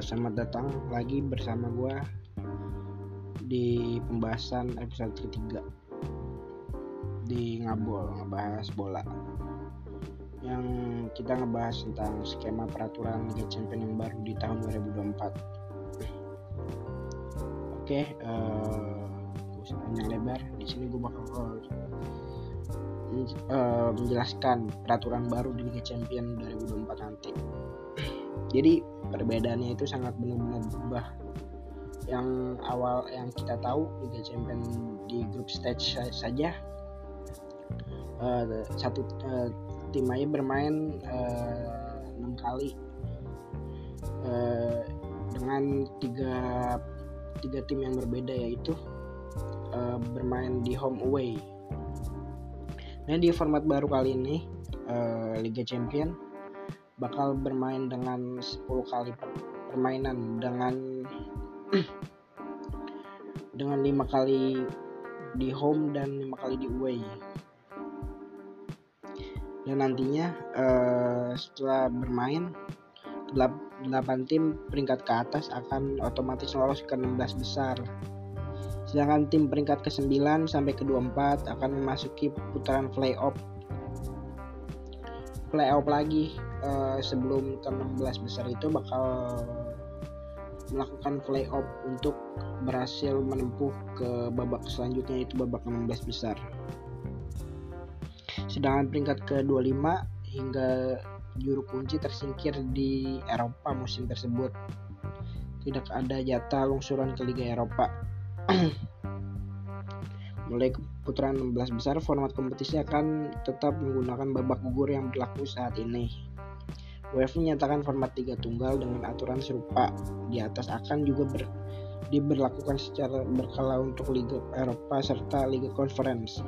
selamat datang lagi bersama gue di pembahasan episode ketiga di ngabol ngebahas bola. Yang kita ngebahas tentang skema peraturan Liga Champions yang baru di tahun 2024 oke uh, usah panjang lebar. Di sini gue bakal uh, menjelaskan peraturan baru di Liga Champions 2024 nanti jadi perbedaannya itu sangat benar-benar berubah yang awal yang kita tahu Liga Champions di grup stage saja uh, satu uh, tim aja bermain enam uh, kali uh, dengan tiga tiga tim yang berbeda yaitu uh, bermain di home away. Nah di format baru kali ini uh, Liga Champions bakal bermain dengan 10 kali permainan dengan dengan lima kali di home dan lima kali di away. Dan nantinya uh, setelah bermain 8 tim peringkat ke atas akan otomatis lolos ke 16 besar. Sedangkan tim peringkat ke-9 sampai ke-24 akan memasuki putaran playoff playoff lagi uh, sebelum ke 16 besar itu bakal melakukan playoff untuk berhasil menempuh ke babak selanjutnya itu babak 16 besar. Sedangkan peringkat ke-25 hingga juru kunci tersingkir di Eropa musim tersebut. Tidak ada jatah lungsuran ke Liga Eropa. Mulai putaran 16 besar, format kompetisi akan tetap menggunakan babak gugur yang berlaku saat ini. UEFA menyatakan format tiga tunggal dengan aturan serupa di atas akan juga ber, diberlakukan secara berkala untuk Liga Eropa serta Liga Conference.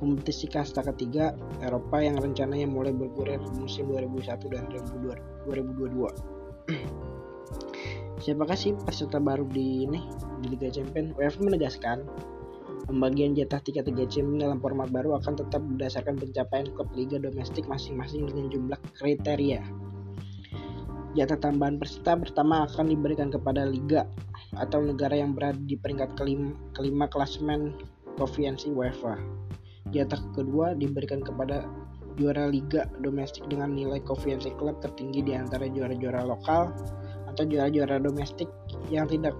Kompetisi kasta ketiga Eropa yang rencananya mulai bergulir musim 2001 dan 2022. Siapakah sih peserta baru di ini di Liga Champions? UEFA menegaskan Pembagian jatah tiket Champions dalam format baru akan tetap berdasarkan pencapaian klub liga domestik masing-masing dengan jumlah kriteria. Jatah tambahan peserta pertama akan diberikan kepada liga atau negara yang berada di peringkat kelima, kelima klasemen provinsi UEFA. Jatah kedua diberikan kepada juara liga domestik dengan nilai koefisien klub tertinggi di antara juara-juara lokal atau juara-juara domestik yang tidak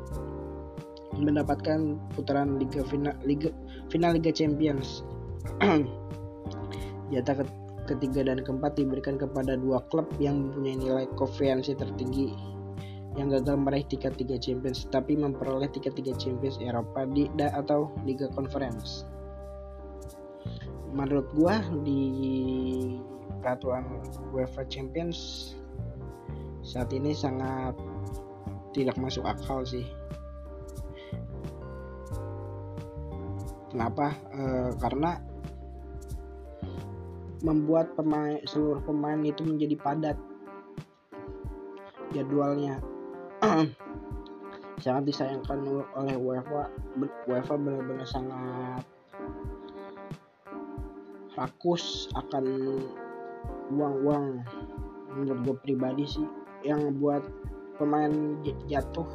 mendapatkan putaran Liga final Liga final Liga Champions. Jatah ketiga dan keempat diberikan kepada dua klub yang mempunyai nilai koefisiensi tertinggi yang gagal meraih tiket Liga Champions tapi memperoleh tiket Liga Champions Eropa di da, atau Liga Conference. Menurut gua di peraturan UEFA Champions saat ini sangat tidak masuk akal sih Kenapa? E, karena membuat pemain seluruh pemain itu menjadi padat jadwalnya. Sangat disayangkan oleh UEFA. UEFA benar-benar sangat rakus akan uang-uang. Menurut gue pribadi sih yang buat pemain jatuh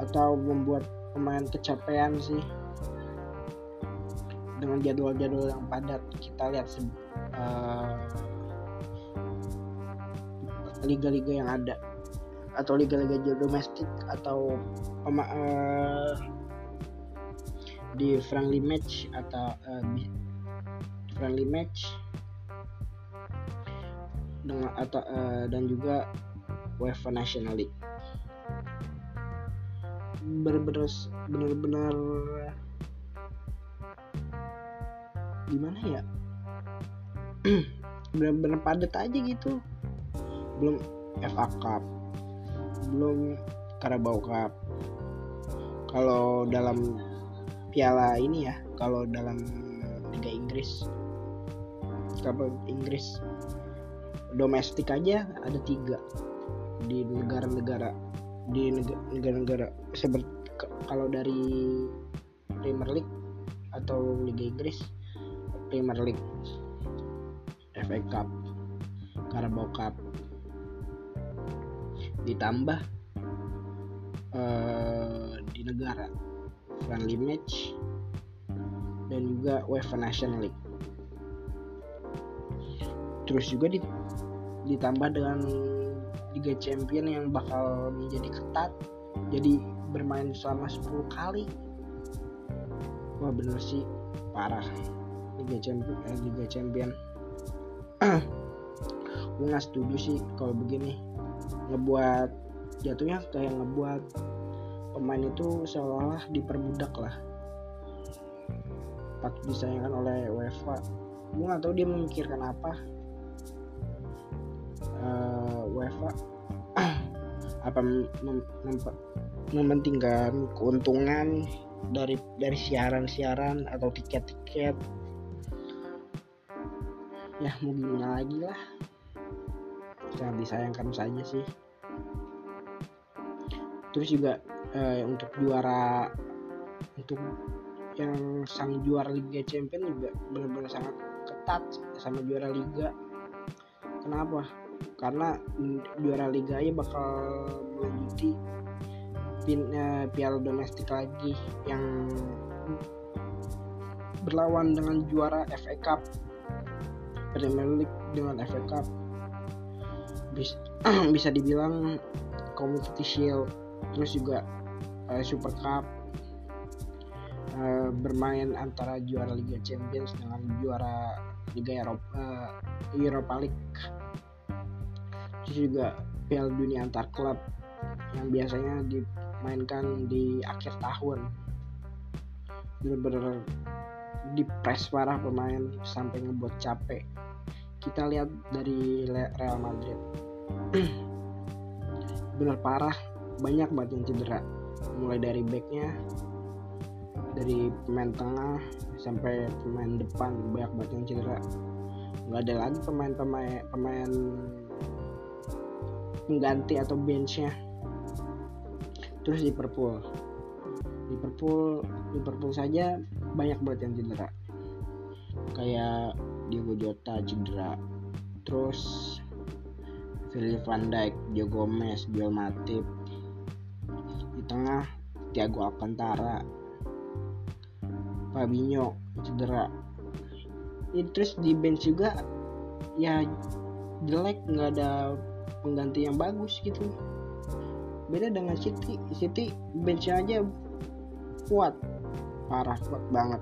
atau membuat pemain kecapean sih. Dengan jadwal-jadwal yang padat kita lihat uh, liga-liga yang ada. Atau liga-liga domestik atau uh, di friendly match atau uh, friendly match. Dengan atau uh, dan juga UEFA National League bener-bener bener-bener gimana ya? Bener-bener padat aja gitu. Belum FA Cup belum Carabao Cup. Kalau dalam piala ini ya kalau dalam Liga Inggris kalau Inggris domestik aja ada tiga di negara-negara di negara-negara seperti kalau dari Premier League atau Liga Inggris Premier League FA Cup Carabao Cup. Ditambah uh, di negara friendly match dan juga UEFA National League. Terus juga ditambah dengan Liga Champion yang bakal menjadi ketat jadi bermain selama 10 kali. Wah bener sih. Parah. Liga Champion eh, Liga Champion. Gue nggak setuju sih kalau begini. Ngebuat jatuhnya kayak ngebuat pemain itu seolah-olah diperbudak lah. Patut disayangkan oleh UEFA. Gue nggak tahu dia memikirkan apa. Uh, UEFA apa mem mem mementingkan keuntungan dari dari siaran-siaran atau tiket-tiket? Ya mau gimana lagi lah. Sangat disayangkan saja sih. Terus juga eh, untuk juara untuk yang sang juara Liga Champion juga benar-benar sangat ketat sama juara Liga. Kenapa karena juara Liga ya bakal melanjuti pin, uh, piala domestik lagi yang berlawan dengan juara FA Cup Premier League dengan FA Cup. Bisa, bisa dibilang Community Shield terus juga uh, Super Cup uh, bermain antara juara Liga Champions dengan juara Liga Eropa uh, Europa League terus juga Piala Dunia antar klub yang biasanya dimainkan di akhir tahun. Bener-bener dipres parah pemain sampai ngebuat capek. Kita lihat dari Real Madrid. Bener parah banyak banget yang cedera. Mulai dari backnya dari pemain tengah sampai pemain depan banyak banget yang cedera. Nggak ada lagi pemain-pemain pemain pengganti atau benchnya. Terus Liverpool Liverpool Liverpool saja banyak banget yang cedera. Kayak Diego Jota cedera. Terus Philip van Dijk, Joe Gomez, Joel Matip. Di tengah Thiago Alcantara. Fabinho cedera. Ya, terus di bench juga ya jelek nggak ada pengganti yang bagus gitu. Beda dengan City City bench aja kuat parah kuat banget.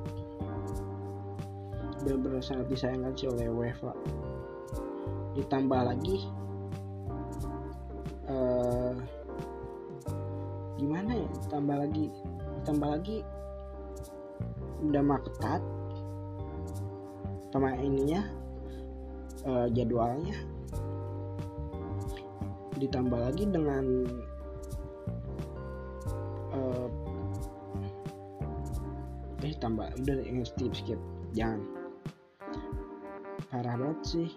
Benar-benar sangat disayangkan sih oleh UEFA. Ditambah lagi uh, gimana ya? Ditambah lagi ditambah lagi udah mah ketat pemain ininya uh, jadwalnya ditambah lagi dengan uh, eh tambah udah yang skip skip. Jangan. Parah banget sih.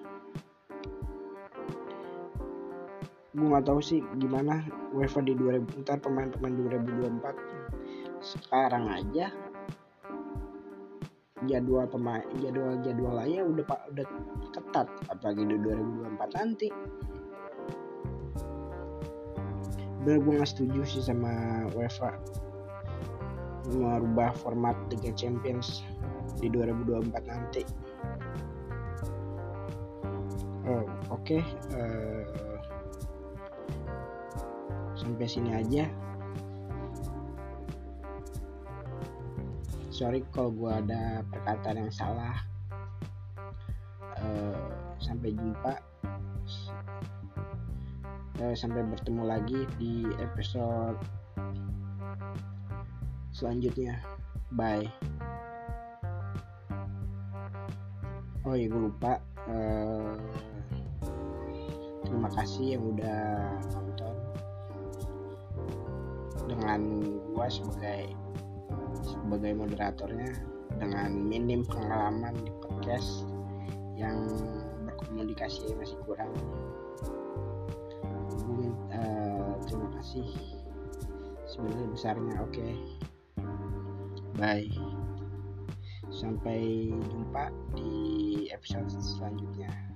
Gue nggak tahu sih gimana UEFA di 2000 ntar pemain-pemain 2024 sekarang aja jadwal pemain jadwal jadwal aja udah pak udah ketat. Apalagi di 2024 nanti bener gue nggak setuju sih sama UEFA merubah format Liga Champions di 2024 nanti. Oh oke okay. uh, eh, sampai sini aja. Sorry kalau gue ada perkataan yang salah. Uh, sampai jumpa uh, sampai bertemu lagi di episode selanjutnya. Bye. Oh iya gue lupa. Uh, terima kasih yang udah nonton dengan gue sebagai sebagai moderatornya dengan minim pengalaman di podcast yang berkomunikasi masih kurang terima kasih. Sebenarnya besarnya oke. Okay. bye. Sampai jumpa di episode selanjutnya